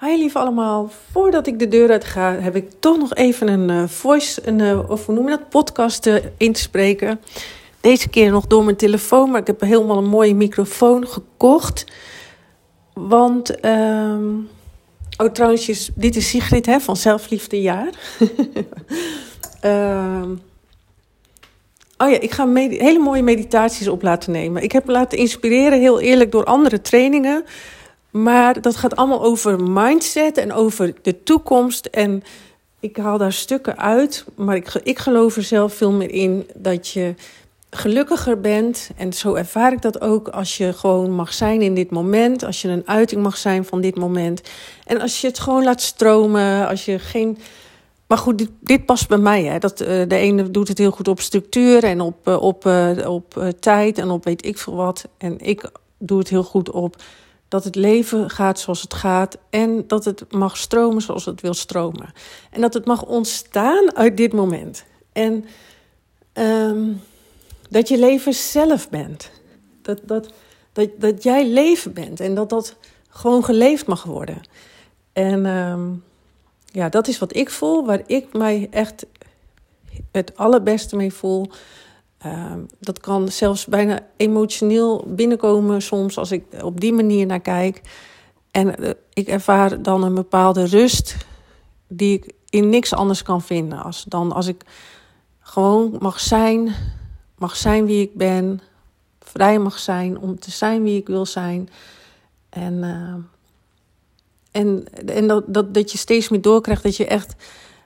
Hi lieve allemaal, voordat ik de deur uit ga, heb ik toch nog even een uh, voice, een, uh, of hoe noem je dat, podcast uh, in te spreken. Deze keer nog door mijn telefoon, maar ik heb helemaal een mooie microfoon gekocht. Want, um... oh trouwens, dit is Sigrid hè, van Zelfliefdejaar. uh, oh ja, ik ga hele mooie meditaties op laten nemen. Ik heb me laten inspireren, heel eerlijk, door andere trainingen... Maar dat gaat allemaal over mindset en over de toekomst. En ik haal daar stukken uit. Maar ik, ik geloof er zelf veel meer in dat je gelukkiger bent. En zo ervaar ik dat ook als je gewoon mag zijn in dit moment. Als je een uiting mag zijn van dit moment. En als je het gewoon laat stromen. Als je geen. Maar goed, dit, past bij mij. Hè. Dat, uh, de ene doet het heel goed op structuur en op, uh, op, uh, op tijd en op weet ik veel wat. En ik doe het heel goed op dat het leven gaat zoals het gaat en dat het mag stromen zoals het wil stromen. En dat het mag ontstaan uit dit moment. En um, dat je leven zelf bent. Dat, dat, dat, dat jij leven bent en dat dat gewoon geleefd mag worden. En um, ja, dat is wat ik voel, waar ik mij echt het allerbeste mee voel. Uh, dat kan zelfs bijna emotioneel binnenkomen soms als ik op die manier naar kijk. En uh, ik ervaar dan een bepaalde rust die ik in niks anders kan vinden. Als, dan als ik gewoon mag zijn, mag zijn wie ik ben, vrij mag zijn om te zijn wie ik wil zijn. En, uh, en, en dat, dat, dat je steeds meer doorkrijgt dat je echt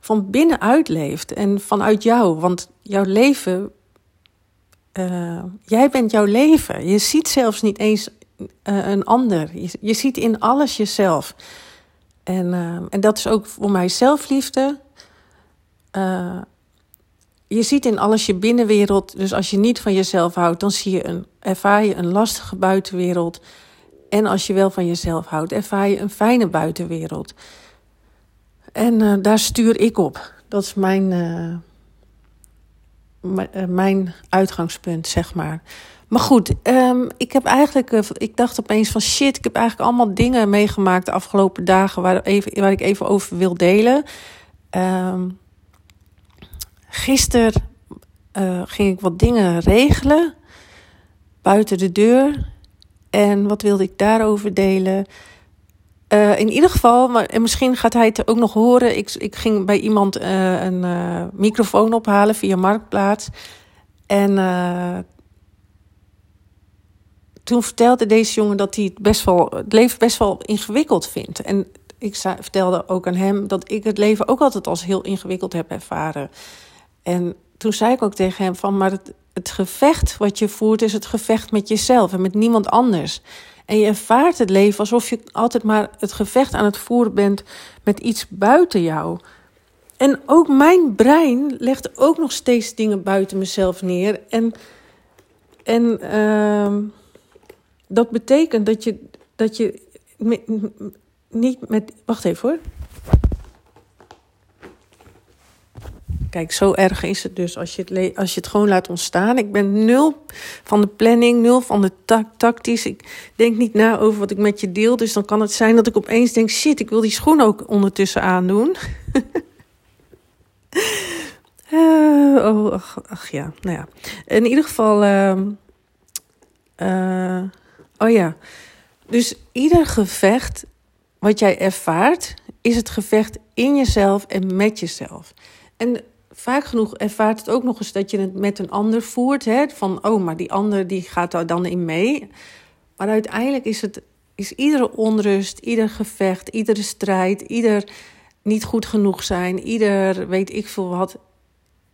van binnenuit leeft en vanuit jou. Want jouw leven uh, jij bent jouw leven. Je ziet zelfs niet eens uh, een ander. Je, ziet in alles jezelf. En, uh, en dat is ook voor mij zelfliefde. je ziet in alles je binnenwereld. Dus als je niet van jezelf houdt, dan zie je een, ervaar je een lastige buitenwereld. En als je wel van jezelf houdt, ervaar je een fijne buitenwereld. En daar stuur ik op. Dat is mijn eh, mijn uitgangspunt, zeg maar. Maar goed, um, ik heb eigenlijk, uh, ik dacht opeens van shit, ik heb eigenlijk allemaal dingen meegemaakt de afgelopen dagen waar, even, waar ik even over wil delen. Um, gisteren uh, ging ik wat dingen regelen buiten de deur. En wat wilde ik daarover delen? Uh, in ieder geval, en misschien gaat hij het ook nog horen. Ik, ik ging bij iemand uh, een uh, microfoon ophalen via Marktplaats. En toen vertelde deze jongen dat hij het, best wel, het leven best wel ingewikkeld vindt. En ik vertelde ook aan hem dat ik het leven ook altijd als heel ingewikkeld heb ervaren. En toen zei ik ook tegen hem van, maar het, het gevecht wat je voert is het gevecht met jezelf en met niemand anders. En je ervaart het leven alsof je altijd maar het gevecht aan het voeren bent met iets buiten jou. En ook mijn brein legt ook nog steeds dingen buiten mezelf neer. En, en uh, dat betekent dat je, dat je niet met. Wacht even hoor. Kijk, zo erg is het dus als je het, als je het gewoon laat ontstaan. Ik ben nul van de planning, nul van de ta tactisch. Ik denk niet na over wat ik met je deel. Dus dan kan het zijn dat ik opeens denk: shit, ik wil die schoen ook ondertussen aandoen. uh, oh, ach, ach, ja, nou ja. In ieder geval. Uh, uh, oh ja. Dus ieder gevecht wat jij ervaart, is het gevecht in jezelf en met jezelf. En vaak genoeg ervaart het ook nog eens dat je het met een ander voert. Hè? Van, oh, maar die ander die gaat daar dan in mee. Maar uiteindelijk is het is iedere onrust, ieder gevecht, iedere strijd, ieder niet goed genoeg zijn, ieder weet ik veel wat.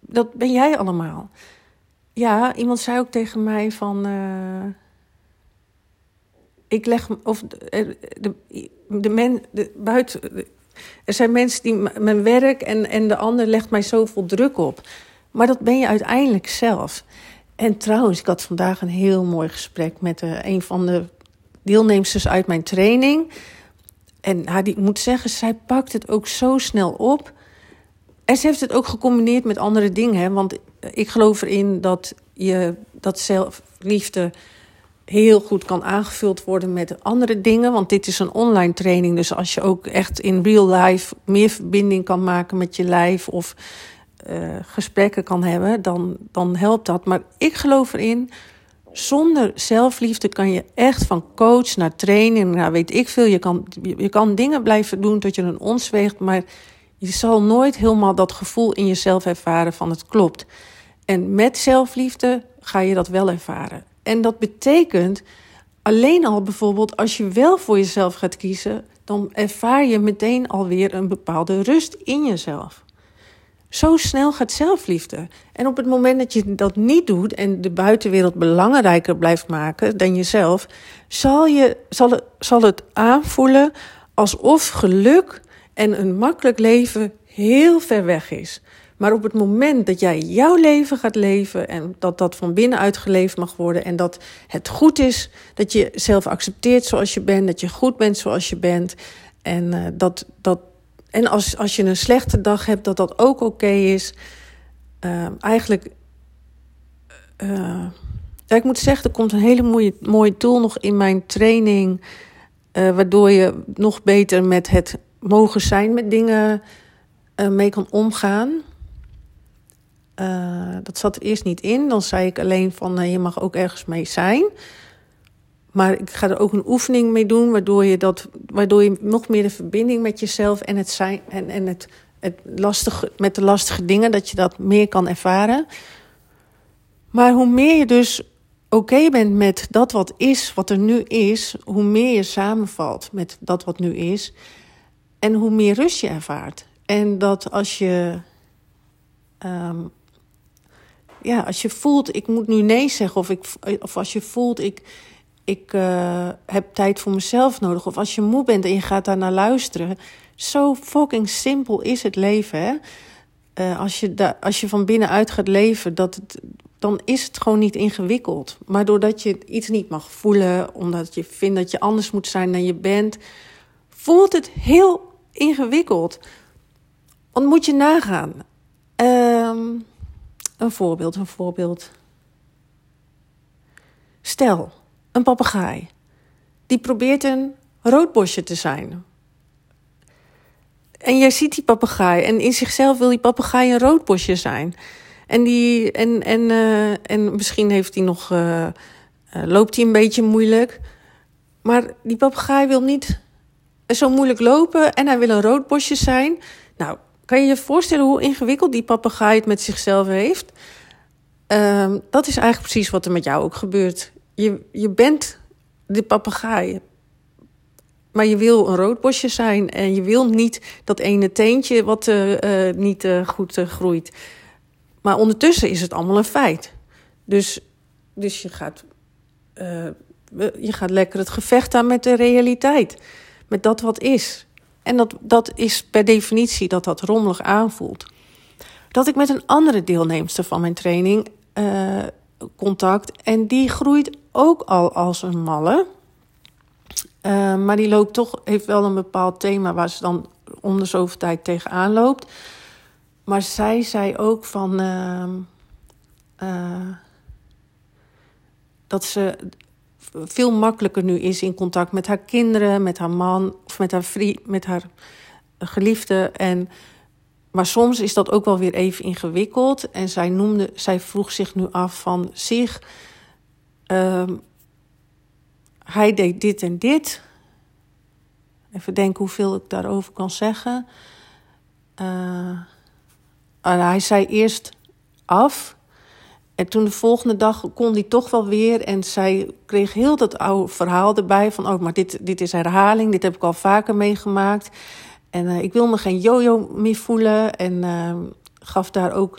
Dat ben jij allemaal. Ja, iemand zei ook tegen mij van. Uh, ik leg. Of de, de, de men. De, buiten. Er zijn mensen die mijn werk en, en de ander legt mij zoveel druk op. Maar dat ben je uiteindelijk zelf. En trouwens, ik had vandaag een heel mooi gesprek met uh, een van de deelnemsters uit mijn training. En die, ik moet zeggen, zij pakt het ook zo snel op. En ze heeft het ook gecombineerd met andere dingen. Hè? Want ik geloof erin dat je dat zelfliefde heel goed kan aangevuld worden met andere dingen. Want dit is een online training. Dus als je ook echt in real life meer verbinding kan maken met je lijf of uh, gesprekken kan hebben, dan, dan helpt dat. Maar ik geloof erin. Zonder zelfliefde kan je echt van coach naar training, naar weet ik veel. Je kan, je kan dingen blijven doen tot je een ons weegt, maar je zal nooit helemaal dat gevoel in jezelf ervaren van het klopt. En met zelfliefde ga je dat wel ervaren. En dat betekent alleen al bijvoorbeeld als je wel voor jezelf gaat kiezen, dan ervaar je meteen alweer een bepaalde rust in jezelf. Zo snel gaat zelfliefde. En op het moment dat je dat niet doet en de buitenwereld belangrijker blijft maken dan jezelf, zal, je, zal, het, zal het aanvoelen alsof geluk en een makkelijk leven heel ver weg is. Maar op het moment dat jij jouw leven gaat leven en dat dat van binnenuit geleefd mag worden en dat het goed is, dat je zelf accepteert zoals je bent, dat je goed bent zoals je bent en uh, dat, dat en als, als je een slechte dag hebt, dat dat ook oké is. Uh, eigenlijk, ja, ik moet zeggen, er komt een hele mooie, mooie tool nog in mijn training, waardoor je nog beter met het mogen zijn met dingen mee kan omgaan. Uh, dat zat er eerst niet in. Dan zei ik alleen van uh, je mag ook ergens mee zijn. Maar ik ga er ook een oefening mee doen, waardoor je, dat, waardoor je nog meer de verbinding met jezelf en het zijn en, en het, het lastige, met de lastige dingen, dat je dat meer kan ervaren. Maar hoe meer je dus oké bent met dat wat is, wat er nu is, hoe meer je samenvalt met dat wat nu is. En hoe meer rust je ervaart. En dat als je um, ja, als je voelt, ik moet nu nee zeggen, of, ik, of als je voelt, ik, ik uh, heb tijd voor mezelf nodig, of als je moe bent en je gaat daar naar luisteren. Zo fucking simpel is het leven? Uh, als, je da als je van binnenuit gaat leven, dat het, dan is het gewoon niet ingewikkeld. Maar doordat je iets niet mag voelen, omdat je vindt dat je anders moet zijn dan je bent, voelt het heel ingewikkeld. Want moet je nagaan. Um, een voorbeeld, een voorbeeld. Stel, een papegaai. Die probeert een roodbosje te zijn. En jij ziet die papegaai en in zichzelf wil die papegaai een roodbosje zijn. En, die, en, en, uh, en misschien heeft hij nog, uh, uh, loopt hij een beetje moeilijk. Maar die papegaai wil niet zo moeilijk lopen en hij wil een roodbosje zijn. Nou, kan je je voorstellen hoe ingewikkeld die papegaai het met zichzelf heeft? Um, dat is eigenlijk precies wat er met jou ook gebeurt. Je, je bent de papegaai. Maar je wil een roodbosje zijn en je wil niet dat ene teentje wat uh, uh, niet uh, goed groeit. Maar ondertussen is het allemaal een feit. Dus, dus je, gaat, je gaat lekker het gevecht aan met de realiteit. Met dat wat is. En dat, dat is per definitie dat dat rommelig aanvoelt. Dat ik met een andere deelnemster van mijn training uh, contact. En die groeit ook al als een malle. Uh, maar die loopt toch, heeft wel een bepaald thema waar ze dan om de zoveel tijd tegenaan loopt. Maar zij zei ook van. Uh, dat ze veel makkelijker nu is in contact met haar kinderen, met haar man of met haar, vriend, met haar geliefde. En, maar soms is dat ook wel weer even ingewikkeld. En zij, noemde, zij vroeg zich nu af van zich. Um, hij deed dit en dit. Even denken hoeveel ik daarover kan zeggen. Uh, hij zei eerst af. En toen de volgende dag kon hij toch wel weer. En zij kreeg heel dat oude verhaal erbij. Van, oh, maar dit, dit is herhaling. Dit heb ik al vaker meegemaakt. En uh, ik wil me geen jojo meer voelen. En uh, gaf daar ook...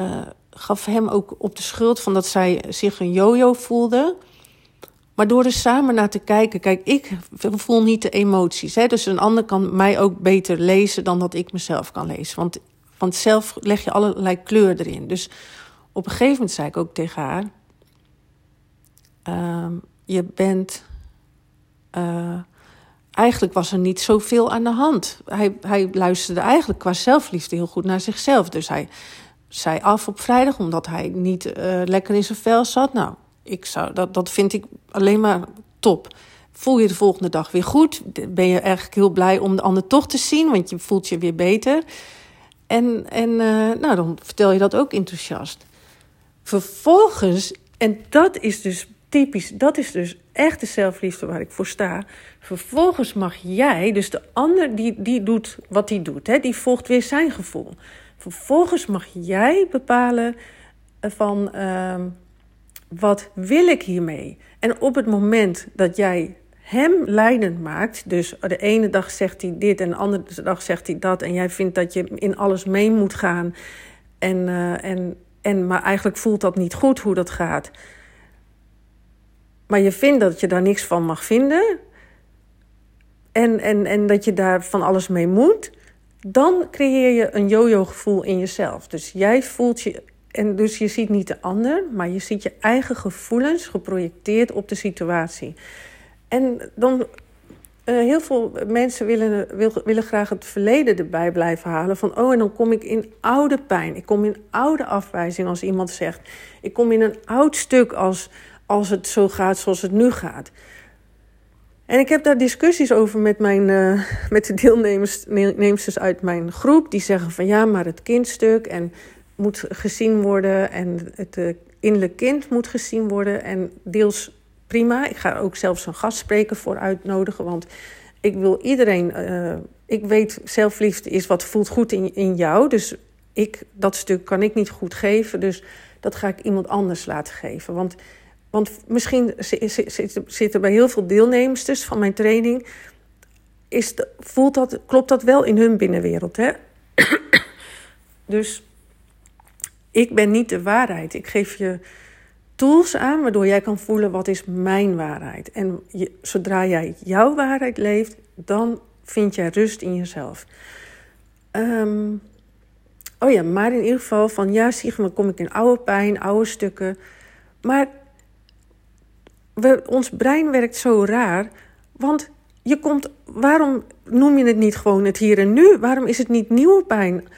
Uh, gaf hem ook op de schuld van dat zij zich een jojo voelde. Maar door er samen naar te kijken... Kijk, ik voel niet de emoties. Hè? Dus een ander kan mij ook beter lezen dan dat ik mezelf kan lezen. Want, want zelf leg je allerlei kleur erin. Dus op een gegeven moment zei ik ook tegen haar: uh, Je bent. Uh, eigenlijk was er niet zoveel aan de hand. Hij, hij luisterde eigenlijk qua zelfliefde heel goed naar zichzelf. Dus hij zei af op vrijdag omdat hij niet uh, lekker in zijn vel zat. Nou, ik zou, dat, dat vind ik alleen maar top. Voel je de volgende dag weer goed? Ben je eigenlijk heel blij om de ander toch te zien, want je voelt je weer beter. En, en uh, nou, dan vertel je dat ook enthousiast. Vervolgens, en dat is dus typisch, dat is dus echt de zelfliefde waar ik voor sta. Vervolgens mag jij, dus de ander die, die doet wat hij doet, hè, die volgt weer zijn gevoel. Vervolgens mag jij bepalen van uh, wat wil ik hiermee? En op het moment dat jij hem leidend maakt, dus de ene dag zegt hij dit en de andere dag zegt hij dat, en jij vindt dat je in alles mee moet gaan, en, uh, en, en, maar eigenlijk voelt dat niet goed hoe dat gaat. Maar je vindt dat je daar niks van mag vinden, en, en, en dat je daar van alles mee moet, dan creëer je een yo-yo gevoel in jezelf. Dus jij voelt je, en dus je ziet niet de ander, maar je ziet je eigen gevoelens geprojecteerd op de situatie. En dan, uh, heel veel mensen willen, willen graag het verleden erbij blijven halen. Van, oh, en dan kom ik in oude pijn. Ik kom in oude afwijzing als iemand zegt. Ik kom in een oud stuk als, als het zo gaat zoals het nu gaat. En ik heb daar discussies over met, mijn, uh, met de deelnemers uit mijn groep. Die zeggen van ja, maar het kindstuk en moet gezien worden. En het uh, innerlijk kind moet gezien worden. En deels prima. Ik ga ook zelfs een gastspreker voor uitnodigen. Want ik wil iedereen. Uh, ik weet, zelfliefde is wat voelt goed in, in jou. Dus ik, dat stuk kan ik niet goed geven. Dus dat ga ik iemand anders laten geven. Want, want misschien zitten bij heel veel deelnemers van mijn training. Is voelt dat, klopt dat wel in hun binnenwereld? Hè? dus ik ben niet de waarheid. Ik geef je tools aan waardoor jij kan voelen wat is mijn waarheid. En zodra jij jouw waarheid leeft, dan vind jij rust in jezelf. Um, oh ja, maar in ieder geval van ja, Sigma, kom ik in oude pijn, oude stukken. Maar we, ons brein werkt zo raar, want je komt, waarom noem je het niet gewoon het hier en nu? Waarom is het niet nieuwe pijn?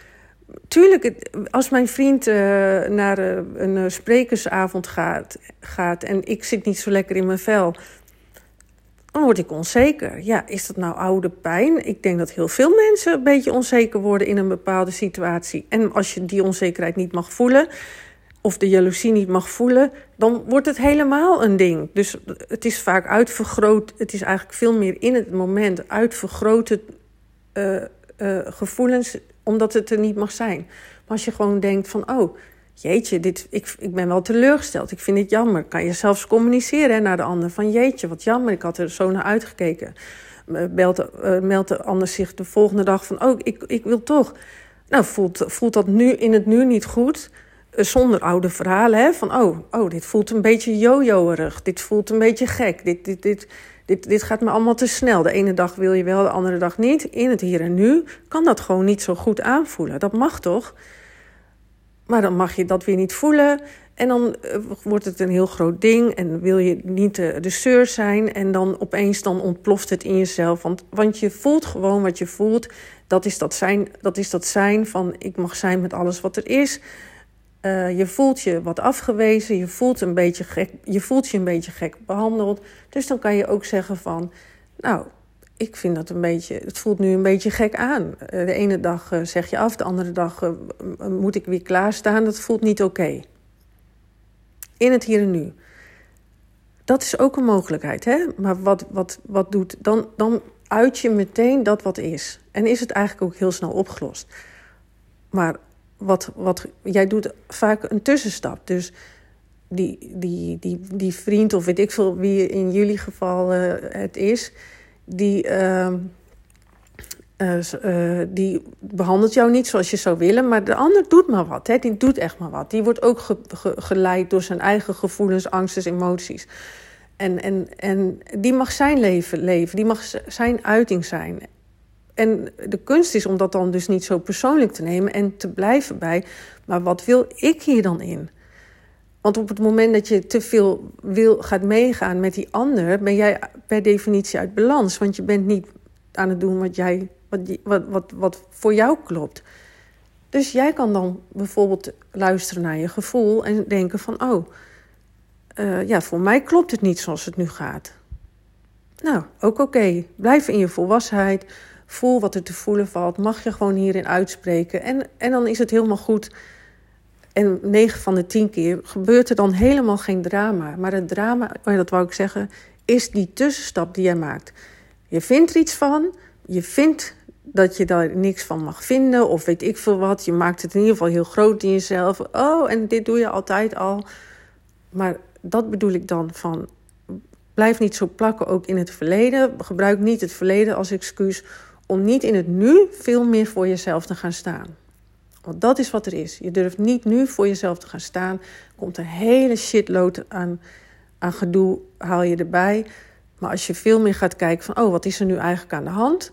Tuurlijk, als mijn vriend uh, naar uh, een uh, sprekersavond gaat, gaat en ik zit niet zo lekker in mijn vel, dan word ik onzeker. Ja, is dat nou oude pijn? Ik denk dat heel veel mensen een beetje onzeker worden in een bepaalde situatie. En als je die onzekerheid niet mag voelen, of de jaloezie niet mag voelen, dan wordt het helemaal een ding. Dus het is vaak uitvergroot. Het is eigenlijk veel meer in het moment uitvergrote gevoelens omdat het er niet mag zijn. Maar als je gewoon denkt van, oh, jeetje, dit, ik, ik ben wel teleurgesteld. Ik vind het jammer. Kan je zelfs communiceren hè, naar de ander. Van jeetje, wat jammer, ik had er zo naar uitgekeken. Belt, uh, meldt de ander zich de volgende dag van, oh, ik, ik wil toch. Nou, voelt, voelt dat nu in het nu niet goed? Uh, zonder oude verhalen, hè? Van, oh, oh, dit voelt een beetje jojoerig. Dit voelt een beetje gek. Dit, dit, dit, dit, dit gaat me allemaal te snel. De ene dag wil je wel, de andere dag niet. In het hier en nu kan dat gewoon niet zo goed aanvoelen. Dat mag toch? Maar dan mag je dat weer niet voelen. En dan uh, wordt het een heel groot ding. En wil je niet de, de seur zijn. En dan opeens dan ontploft het in jezelf. Want, want je voelt gewoon wat je voelt. Dat is dat, zijn, dat is dat zijn van ik mag zijn met alles wat er is. Uh, je voelt je wat afgewezen, je voelt, een beetje gek, je voelt je een beetje gek behandeld. Dus dan kan je ook zeggen van, nou, ik vind dat een beetje, het voelt nu een beetje gek aan. Uh, de ene dag uh, zeg je af, de andere dag moet ik weer klaarstaan. Dat voelt niet oké. In het hier en nu. Dat is ook een mogelijkheid, hè? Maar wat, wat, wat doet, dan, dan uit je meteen dat wat is. En is het eigenlijk ook heel snel opgelost. Maar wat, wat, jij doet vaak een tussenstap. Dus die, die, die, die vriend, of weet ik veel wie in jullie geval uh, het is, die, uh, uh, die behandelt jou niet zoals je zou willen, maar de ander doet maar wat. Hè? Die doet echt maar wat. Die wordt ook ge, ge, geleid door zijn eigen gevoelens, angsten, emoties. En, en, en die mag zijn leven leven, die mag zijn uiting zijn. En de kunst is om dat dan dus niet zo persoonlijk te nemen en te blijven bij, maar wat wil ik hier dan in? Want op het moment dat je te veel wil, gaat meegaan met die ander, ben jij per definitie uit balans. Want je bent niet aan het doen wat, jij, wat, wat, wat, wat voor jou klopt. Dus jij kan dan bijvoorbeeld luisteren naar je gevoel en denken van, oh, eh, ja, voor mij klopt het niet zoals het nu gaat. Nou, ook oké. Blijf in je volwassenheid. Voel wat er te voelen valt. Mag je gewoon hierin uitspreken. En, en dan is het helemaal goed. En 9 van de 10 keer gebeurt er dan helemaal geen drama. Maar het drama, oh dat wou ik zeggen, is die tussenstap die jij maakt. Je vindt er iets van. Je vindt dat je daar niks van mag vinden. Of weet ik veel wat. Je maakt het in ieder geval heel groot in jezelf. Oh, en dit doe je altijd al. Maar dat bedoel ik dan van. Blijf niet zo plakken ook in het verleden. Gebruik niet het verleden als excuus om niet in het nu veel meer voor jezelf te gaan staan. Want dat is wat er is. Je durft niet nu voor jezelf te gaan staan. Komt een hele shitload aan, aan gedoe, haal je erbij. Maar als je veel meer gaat kijken van, oh, wat is er nu eigenlijk aan de hand?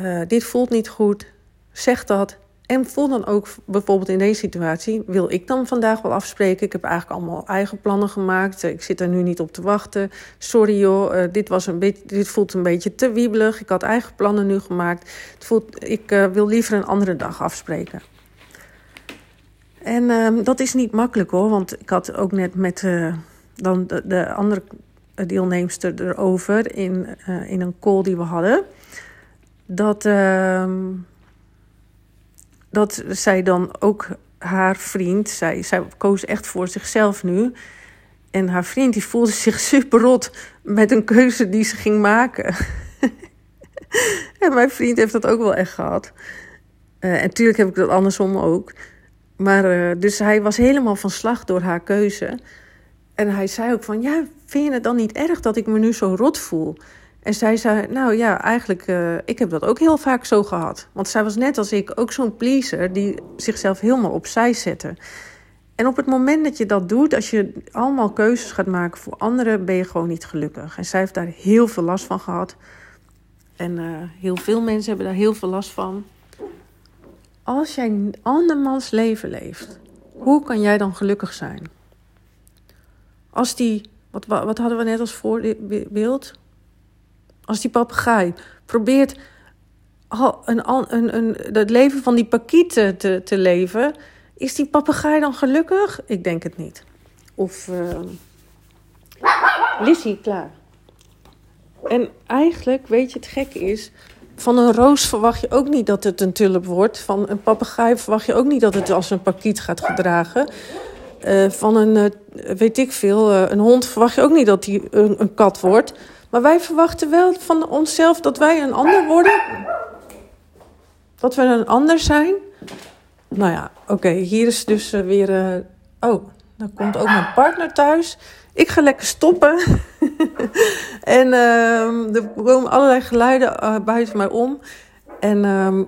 Uh, dit voelt niet goed. Zeg dat. En voel dan ook bijvoorbeeld in deze situatie: wil ik dan vandaag wel afspreken? Ik heb eigenlijk allemaal eigen plannen gemaakt. Ik zit er nu niet op te wachten. Sorry joh, uh, dit, was een beetje, dit voelt een beetje te wiebelig. Ik had eigen plannen nu gemaakt. Het voelt, ik uh, wil liever een andere dag afspreken. En uh, dat is niet makkelijk hoor, want ik had ook net met dan de, de, andere deelnemster erover in, in een call die we hadden. Dat ehm, dat zij dan ook haar vriend, zij, zij koos echt voor zichzelf nu. En haar vriend die voelde zich super rot met een keuze die ze ging maken. en mijn vriend heeft dat ook wel echt gehad. Uh, en natuurlijk heb ik dat andersom ook. Maar uh, dus hij was helemaal van slag door haar keuze. En hij zei ook van, ja, vind je het dan niet erg dat ik me nu zo rot voel? En zij zei, nou ja, eigenlijk, uh, ik heb dat ook heel vaak zo gehad. Want zij was net als ik ook zo'n pleaser die zichzelf helemaal opzij zette. En op het moment dat je dat doet, als je allemaal keuzes gaat maken voor anderen, ben je gewoon niet gelukkig. En zij heeft daar heel veel last van gehad. En uh, heel veel mensen hebben daar heel veel last van. Als jij een andermans leven leeft, hoe kan jij dan gelukkig zijn? Als die, wat, wat hadden we net als voorbeeld? Als die papegaai probeert een, een, een, het leven van die pakiet te, te leven, is die papegaai dan gelukkig? Ik denk het niet. Of uh, Lizzie, klaar. En eigenlijk, weet je, het gekke is... Van een roos verwacht je ook niet dat het een tulp wordt. Van een papegaai verwacht je ook niet dat het als een pakiet gaat gedragen. Uh, van een, uh, weet ik veel, een hond verwacht je ook niet dat hij een, een kat wordt. Maar wij verwachten wel van onszelf dat wij een ander worden. Dat we een ander zijn. Nou ja, oké, hier is dus uh, weer. Uh, oh, dan komt ook mijn partner thuis. Ik ga lekker stoppen. en uh, er komen allerlei geluiden uh, buiten mij om. En ehm,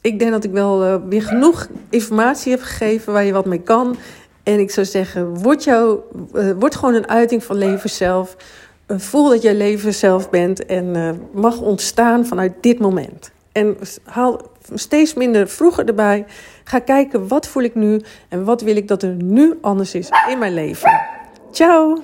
ik denk dat ik wel weer genoeg informatie heb gegeven waar je wat mee kan. En ik zou zeggen, word, jou, word gewoon een uiting van leven zelf. Eh, voel dat jij leven zelf bent en uh, mag ontstaan vanuit dit moment. En haal steeds minder vroeger erbij. Ga kijken wat voel ik nu en wat wil ik dat er nu anders is in mijn leven. Ciao!